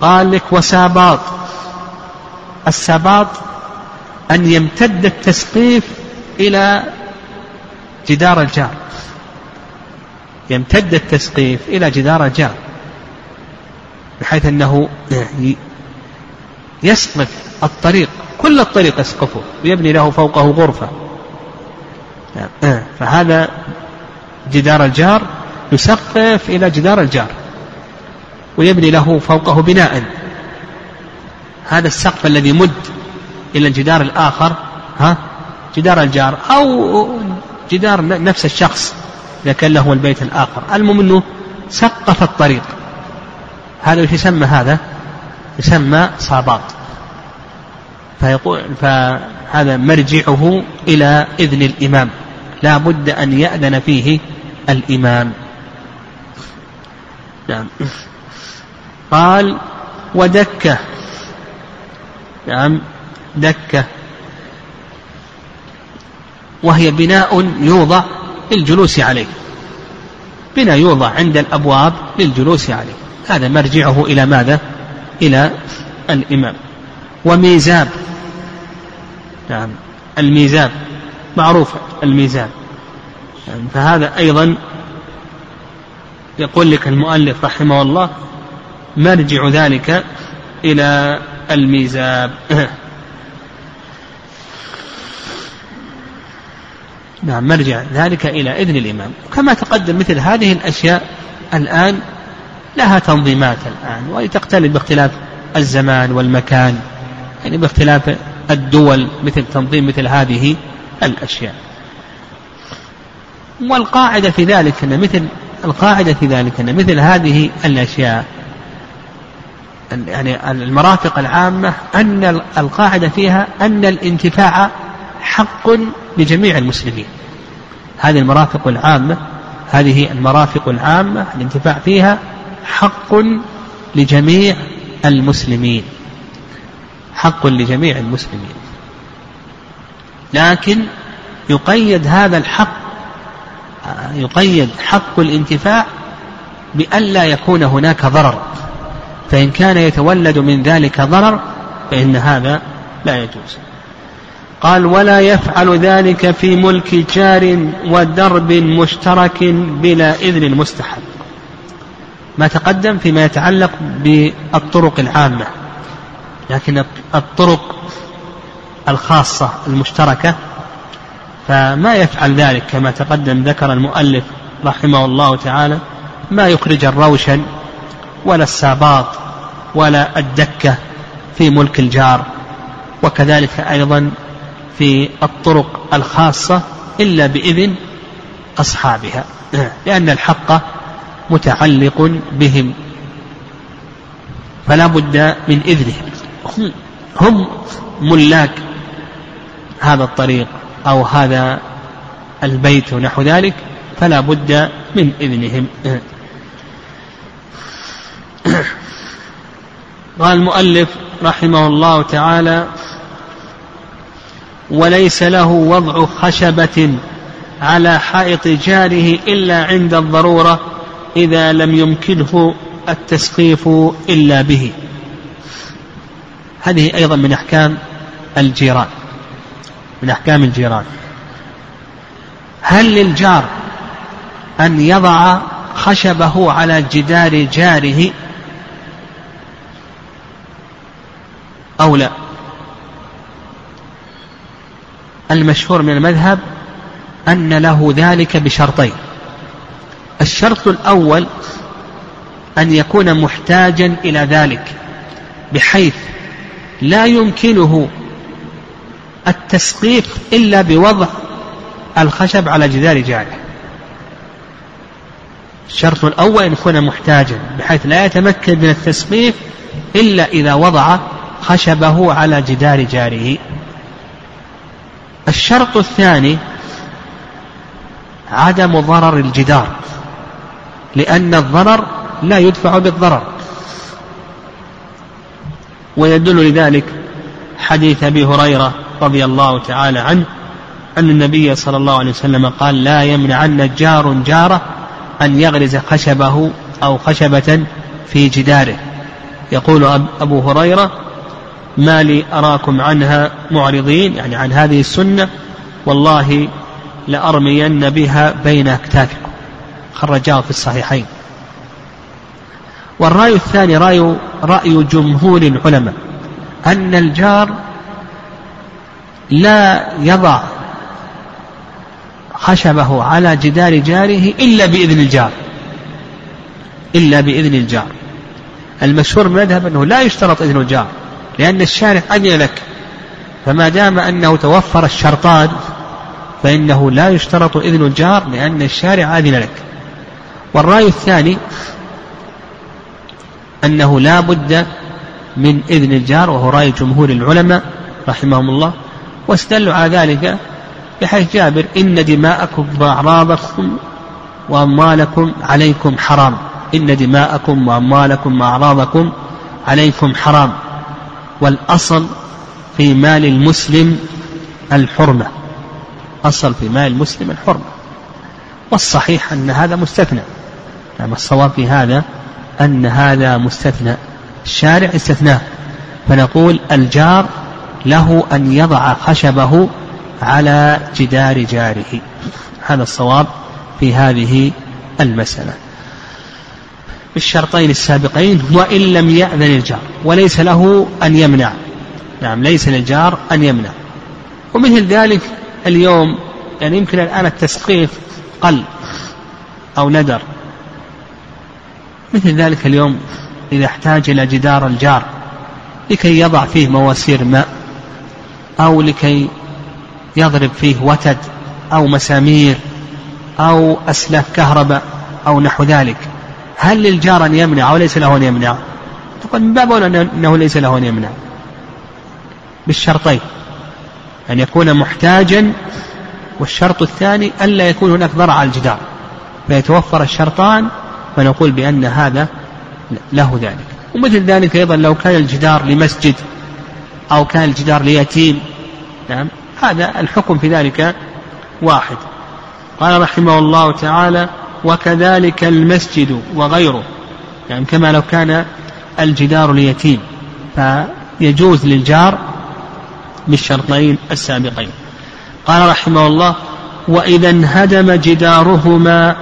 قال لك وساباط. الساباط أن يمتد التسقيف إلى جدار الجار. يمتد التسقيف إلى جدار الجار. بحيث أنه يسقف الطريق كل الطريق يسقفه ويبني له فوقه غرفة. فهذا جدار الجار يسقف إلى جدار الجار ويبني له فوقه بناء. هذا السقف الذي مد إلى الجدار الآخر ها جدار الجار أو جدار نفس الشخص إذا كان له البيت الآخر. المهم أنه سقف الطريق. هذا يسمى هذا؟ يسمى صاباط. فيقول فهذا مرجعه إلى إذن الإمام. لا بد أن يأذن فيه الإمام. نعم. قال ودكة. نعم. دكة. وهي بناء يوضع للجلوس عليه. بناء يوضع عند الأبواب للجلوس عليه. هذا مرجعه إلى ماذا؟ إلى الإمام. وميزاب. نعم. الميزاب. معروف الميزاب. يعني فهذا أيضا يقول لك المؤلف رحمه الله مرجع ذلك إلى الميزاب. نعم مرجع ذلك إلى إذن الإمام. كما تقدم مثل هذه الأشياء الآن لها تنظيمات الآن وهي تختلف باختلاف الزمان والمكان يعني باختلاف الدول مثل تنظيم مثل هذه الأشياء. والقاعدة في ذلك أن مثل القاعدة في ذلك أن مثل هذه الأشياء يعني المرافق العامة أن القاعدة فيها أن الانتفاع حق لجميع المسلمين. هذه المرافق العامة هذه المرافق العامة الانتفاع فيها حق لجميع المسلمين. حق لجميع المسلمين. لكن يقيد هذا الحق يقيد حق الانتفاع بألا يكون هناك ضرر. فإن كان يتولد من ذلك ضرر فإن هذا لا يجوز. قال ولا يفعل ذلك في ملك جار ودرب مشترك بلا إذن مستحب. ما تقدم فيما يتعلق بالطرق العامة لكن الطرق الخاصة المشتركة فما يفعل ذلك كما تقدم ذكر المؤلف رحمه الله تعالى ما يخرج الروشن ولا الساباط ولا الدكة في ملك الجار وكذلك أيضا في الطرق الخاصة إلا بإذن أصحابها لأن الحق متعلق بهم. فلا بد من إذنهم. هم ملاك هذا الطريق أو هذا البيت ونحو ذلك فلا بد من إذنهم. قال المؤلف رحمه الله تعالى وليس له وضع خشبة على حائط جاره إلا عند الضرورة إذا لم يمكنه التسقيف إلا به. هذه أيضا من أحكام الجيران. من أحكام الجيران. هل للجار أن يضع خشبه على جدار جاره أو لا؟ المشهور من المذهب أن له ذلك بشرطين. الشرط الأول أن يكون محتاجا إلى ذلك بحيث لا يمكنه التسقيف إلا بوضع الخشب على جدار جاره الشرط الأول أن يكون محتاجا بحيث لا يتمكن من التسقيف إلا إذا وضع خشبه على جدار جاره. الشرط الثاني عدم ضرر الجدار. لأن الضرر لا يدفع بالضرر. ويدل لذلك حديث أبي هريرة رضي الله تعالى عنه أن النبي صلى الله عليه وسلم قال لا يمنعن جار جاره أن يغرز خشبه أو خشبة في جداره. يقول أبو هريرة ما لي أراكم عنها معرضين. يعني عن هذه السنة والله لأرمين بها بين أكتافكم. خرجاه في الصحيحين. والرأي الثاني رأي رأي جمهور العلماء أن الجار لا يضع خشبه على جدار جاره إلا بإذن الجار. إلا بإذن الجار. المشهور من المذهب أنه لا يشترط إذن الجار لأن الشارع أذن لك. فما دام أنه توفر الشرطان فإنه لا يشترط إذن الجار لأن الشارع أذن لك. والرأي الثاني أنه لا بد من إذن الجار وهو رأي جمهور العلماء رحمهم الله واستدلوا على ذلك بحيث جابر إن دماءكم وأعراضكم وأموالكم عليكم حرام. إن دماءكم وأموالكم وأعراضكم عليكم حرام. والأصل في مال المسلم الحرمة. أصل في مال المسلم الحرمة. والصحيح أن هذا مستثنى. نعم الصواب في هذا أن هذا مستثنى. الشارع استثناه فنقول الجار له أن يضع خشبه على جدار جاره. هذا الصواب في هذه المسألة. بالشرطين السابقين وإن لم يأذن الجار وليس له أن يمنع. نعم ليس للجار أن يمنع. ومثل ذلك اليوم يعني يمكن الآن التسقيف قل أو ندر مثل ذلك اليوم إذا احتاج إلى جدار الجار لكي يضع فيه مواسير ماء أو لكي يضرب فيه وتد أو مسامير أو أسلاك كهرباء أو نحو ذلك. هل للجار أن يمنع أو ليس له أن يمنع؟ تقول من باب أنه ليس له أن يمنع. بالشرطين. أن يكون محتاجا والشرط الثاني ألا يكون هناك ضرع على الجدار فيتوفر الشرطان فنقول بأن هذا له ذلك. ومثل ذلك أيضا لو كان الجدار لمسجد أو كان الجدار ليتيم نعم هذا الحكم في ذلك واحد. قال رحمه الله تعالى وكذلك المسجد وغيره. يعني كما لو كان الجدار ليتيم فيجوز للجار بالشرطين السابقين. قال رحمه الله وإذا انهدم جدارهما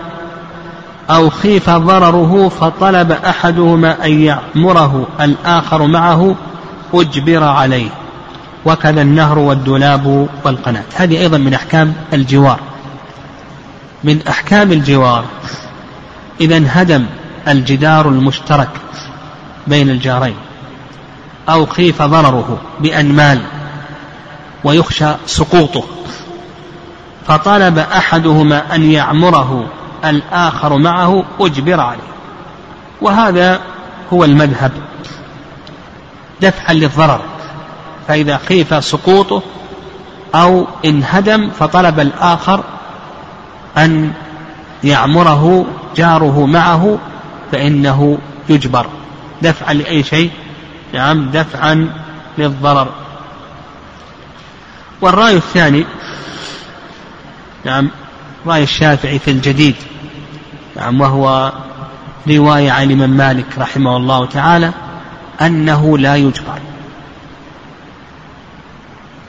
أو خيف ضرره فطلب أحدهما أن يعمره الآخر معه أجبر عليه. وكذا النهر والدولاب والقناة. هذه أيضا من أحكام الجوار. من أحكام الجوار إذا انهدم الجدار المشترك بين الجارين أو خيف ضرره بأن مال ويخشى سقوطه. فطلب أحدهما أن يعمره الآخر معه أجبر عليه. وهذا هو المذهب. دفعا للضرر. فإذا خيف سقوطه أو انهدم فطلب الآخر أن يعمره جاره معه فإنه يجبر. دفعا لأي شيء؟ نعم دفعا للضرر. والرأي الثاني نعم رأي الشافعي في الجديد نعم وهو رواية عن الإمام مالك رحمه الله تعالى أنه لا يجبر.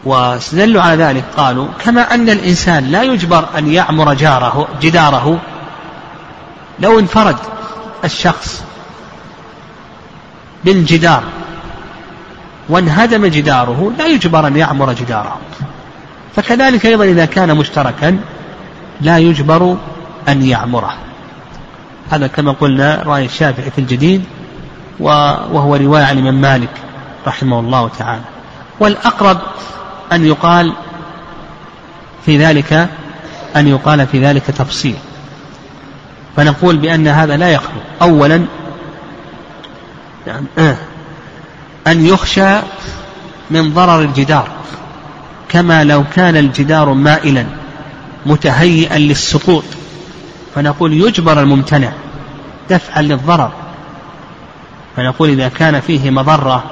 واستدلوا على ذلك قالوا كما أن الإنسان لا يجبر أن يعمر جاره جداره لو انفرد الشخص بالجدار وانهدم جداره لا يجبر أن يعمر جداره. فكذلك أيضا إذا كان مشتركا لا يجبر أن يعمره. هذا كما قلنا رأي الشافعي في الجديد وهو رواية عن الإمام مالك رحمه الله تعالى. والأقرب أن يقال في ذلك أن يقال في ذلك تفصيل. فنقول بأن هذا لا يخلو. أولا يعني أن يخشى من ضرر الجدار. كما لو كان الجدار مائلا متهيئا للسقوط. فنقول يجبر الممتنع دفعا للضرر. فنقول إذا كان فيه مضرة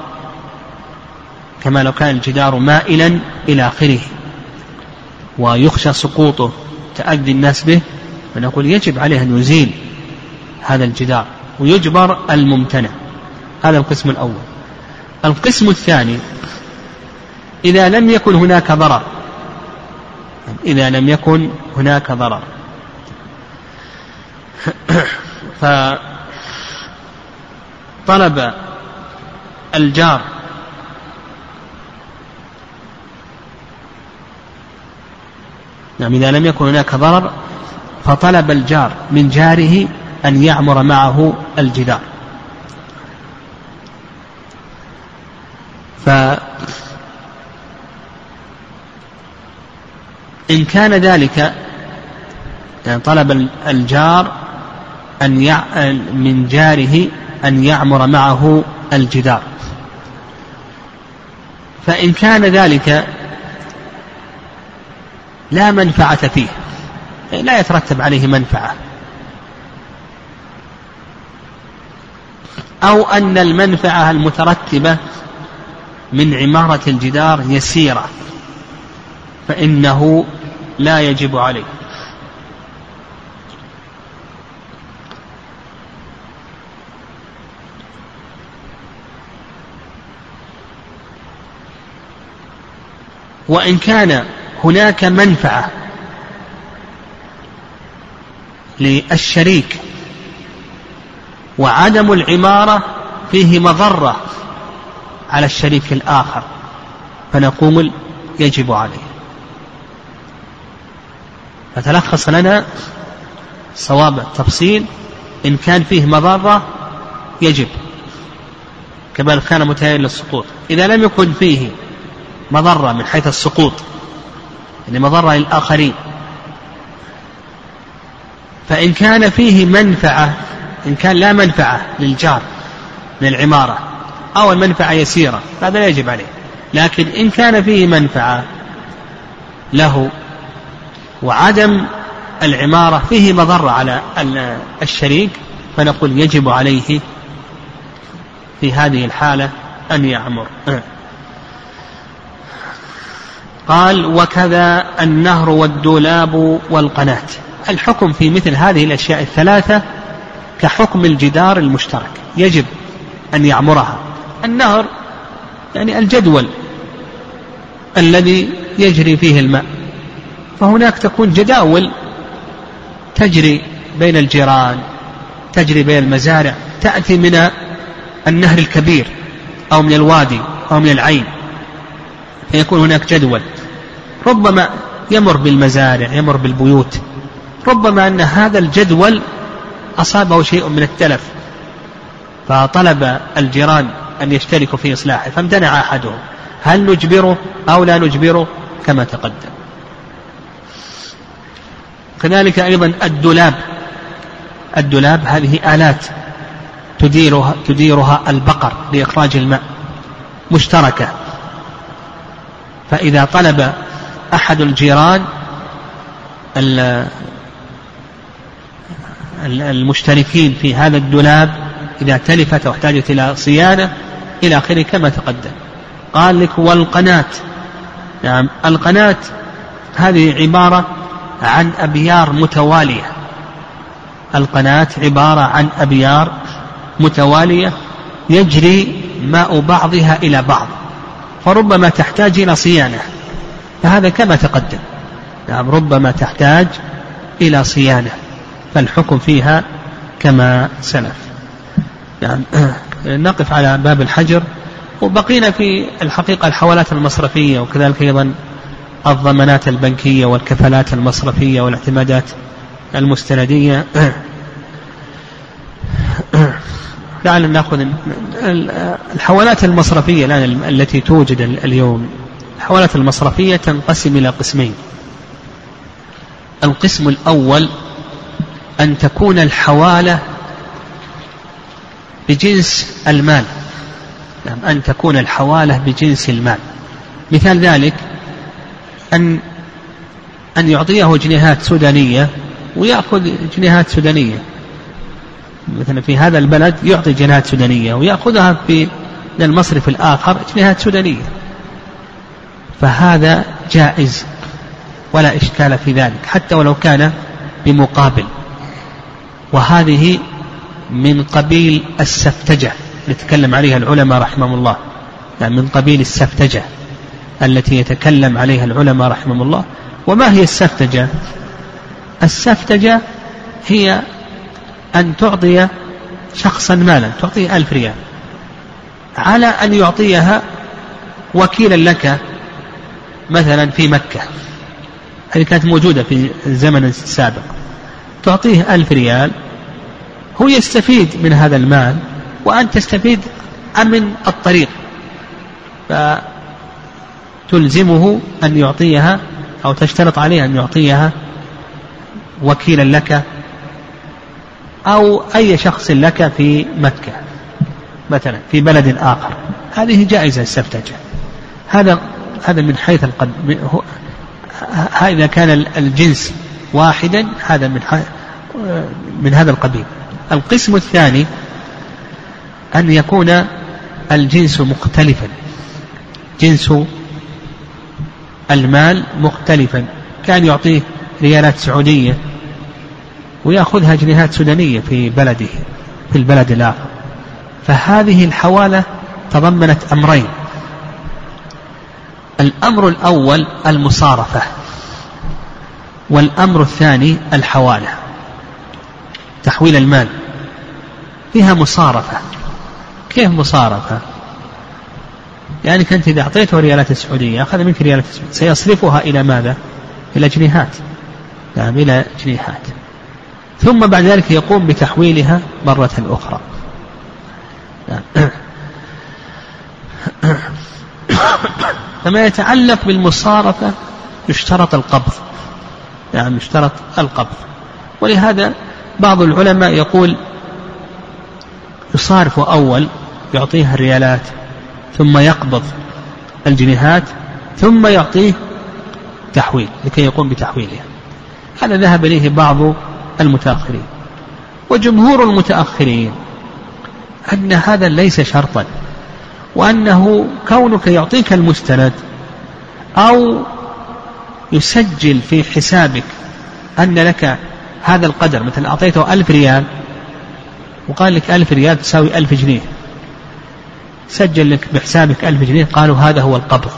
كما لو كان الجدار مائلا إلى آخره ويخشى سقوطه تأذي الناس به فنقول يجب عليه أن يزيل هذا الجدار ويجبر الممتنع. هذا القسم الأول. القسم الثاني إذا لم يكن هناك ضرر. إذا لم يكن هناك ضرر. فطلب الجار نعم إذا لم يكن هناك ضرر فطلب الجار من جاره أن يعمر معه الجدار. فإن كان ذلك يعني طلب الجار أن يع... من جاره أن يعمر معه الجدار. فإن كان ذلك لا منفعة فيه لا يترتب عليه منفعة. أو أن المنفعة المترتبة من عمارة الجدار يسيرة فإنه لا يجب عليه وإن كان هناك منفعة للشريك وعدم العمارة فيه مضرة على الشريك الآخر فنقول يجب عليه. فتلخص لنا صواب التفصيل. إن كان فيه مضرة يجب. كما كان متهيئا للسقوط. إذا لم يكن فيه مضرة من حيث السقوط يعني مضرة للآخرين فإن كان فيه منفعة إن كان لا منفعة للجار من العمارة أو المنفعة يسيرة هذا لا يجب عليه. لكن إن كان فيه منفعة له وعدم العمارة فيه مضرة على الشريك فنقول يجب عليه في هذه الحالة أن يعمر. قال وكذا النهر والدولاب والقناة. الحكم في مثل هذه الأشياء الثلاثة كحكم الجدار المشترك يجب أن يعمرها. النهر يعني الجدول الذي يجري فيه الماء. فهناك تكون جداول تجري بين الجيران تجري بين المزارع تأتي من النهر الكبير أو من الوادي أو من العين فيكون هناك جدول. ربما يمر بالمزارع يمر بالبيوت. ربما أن هذا الجدول أصابه شيء من التلف فطلب الجيران أن يشتركوا في إصلاحه فامتنع أحدهم. هل نجبره أو لا نجبره؟ كما تقدم. كذلك أيضا الدولاب. الدولاب هذه آلات تديرها تديرها البقر لإخراج الماء مشتركة. فإذا طلب أحد الجيران المشتركين في هذا الدولاب إذا تلفت أو احتاجت إلى صيانة إلى آخره كما تقدم. قال لك والقناة. نعم القناة هذه عبارة عن أبيار متوالية. القناة عبارة عن أبيار متوالية يجري ماء بعضها إلى بعض فربما تحتاج إلى صيانة. فهذا كما تقدم نعم ربما تحتاج إلى صيانة. فالحكم فيها كما سلف. نعم نقف على باب الحجر. وبقينا في الحقيقة الحوالات المصرفية وكذلك أيضا الضمانات البنكية والكفالات المصرفية والاعتمادات المستندية. لعل نأخذ الحوالات المصرفية الآن التي توجد اليوم. الحوالات المصرفية تنقسم إلى قسمين. القسم الأول أن تكون الحوالة بجنس المال. نعم أن تكون الحوالة بجنس المال. مثال ذلك أن أن يعطيه جنيهات سودانية ويأخذ جنيهات سودانية. مثلا في هذا البلد يعطي جنيهات سودانية ويأخذها في المصرف الآخر جنيهات سودانية. فهذا جائز ولا إشكال في ذلك حتى ولو كان بمقابل. وهذه من قبيل السفتجة نتكلم عليها العلماء رحمهم الله. يعني من قبيل السفتجة. التي يتكلم عليها العلماء رحمهم الله وما هي السفتجة؟ السفتجة هي أن تعطي شخصا مالا تعطيه ألف ريال على أن يعطيها وكيلا لك مثلا في مكة. هذه كانت موجودة في الزمن السابق. تعطيه ألف ريال هو يستفيد من هذا المال وأنت تستفيد من الطريق. فتلزمه أن يعطيها أو تشترط عليه أن يعطيها وكيلا لك أو أي شخص لك في مكة مثلا في بلد آخر. هذه جائزة السفتجة هذا هذا من حيث القد إذا كان الجنس واحدا هذا من من هذا القبيل. القسم الثاني أن يكون الجنس مختلفا. جنس المال مختلفا. كان يعطيه ريالات سعودية ويأخذها جنيهات سودانية في بلده في البلد الآخر. فهذه الحوالة تضمنت أمرين. الأمر الأول المصارفة والأمر الثاني الحوالة تحويل المال. فيها مصارفة. كيف مصارفة؟ يعني أنت إذا أعطيته ريالات السعودية أخذ منك ريالات السعودية. سيصرفها إلى ماذا؟ إلى جنيهات. نعم إلى جنيهات. ثم بعد ذلك يقوم بتحويلها مرة أخرى. نعم. فما يتعلق بالمصارفة يشترط القبض. يعني يشترط القبض. ولهذا بعض العلماء يقول يصارف أول يعطيها الريالات ثم يقبض الجنيهات ثم يعطيه تحويل لكي يقوم بتحويلها هذا ذهب إليه بعض المتأخرين. وجمهور المتأخرين أن هذا ليس شرطا وأنه كونك يعطيك المستند أو يسجل في حسابك أن لك هذا القدر مثلا أعطيته ألف ريال وقال لك ألف ريال تساوي ألف جنيه. سجل لك بحسابك ألف جنيه قالوا هذا هو القبض.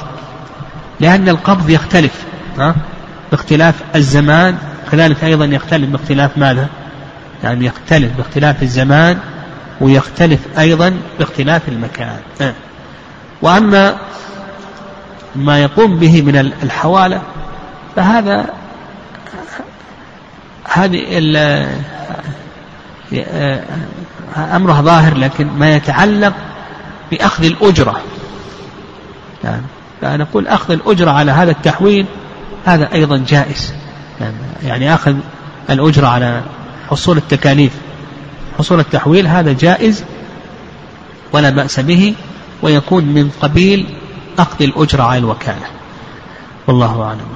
لأن القبض يختلف باختلاف الزمان كذلك أيضا يختلف باختلاف ماذا؟ يعني يختلف باختلاف الزمان ويختلف أيضا باختلاف المكان وأما ما يقوم به من الحوالة فهذا هذه أمره ظاهر لكن ما يتعلق بأخذ الأجرة. يعني فنقول أخذ الأجرة على هذا التحويل هذا أيضا جائز. يعني أخذ الأجرة على حصول التكاليف حصول التحويل هذا جائز ولا بأس به ويكون من قبيل أخذ الأجرة على الوكالة. والله أعلم.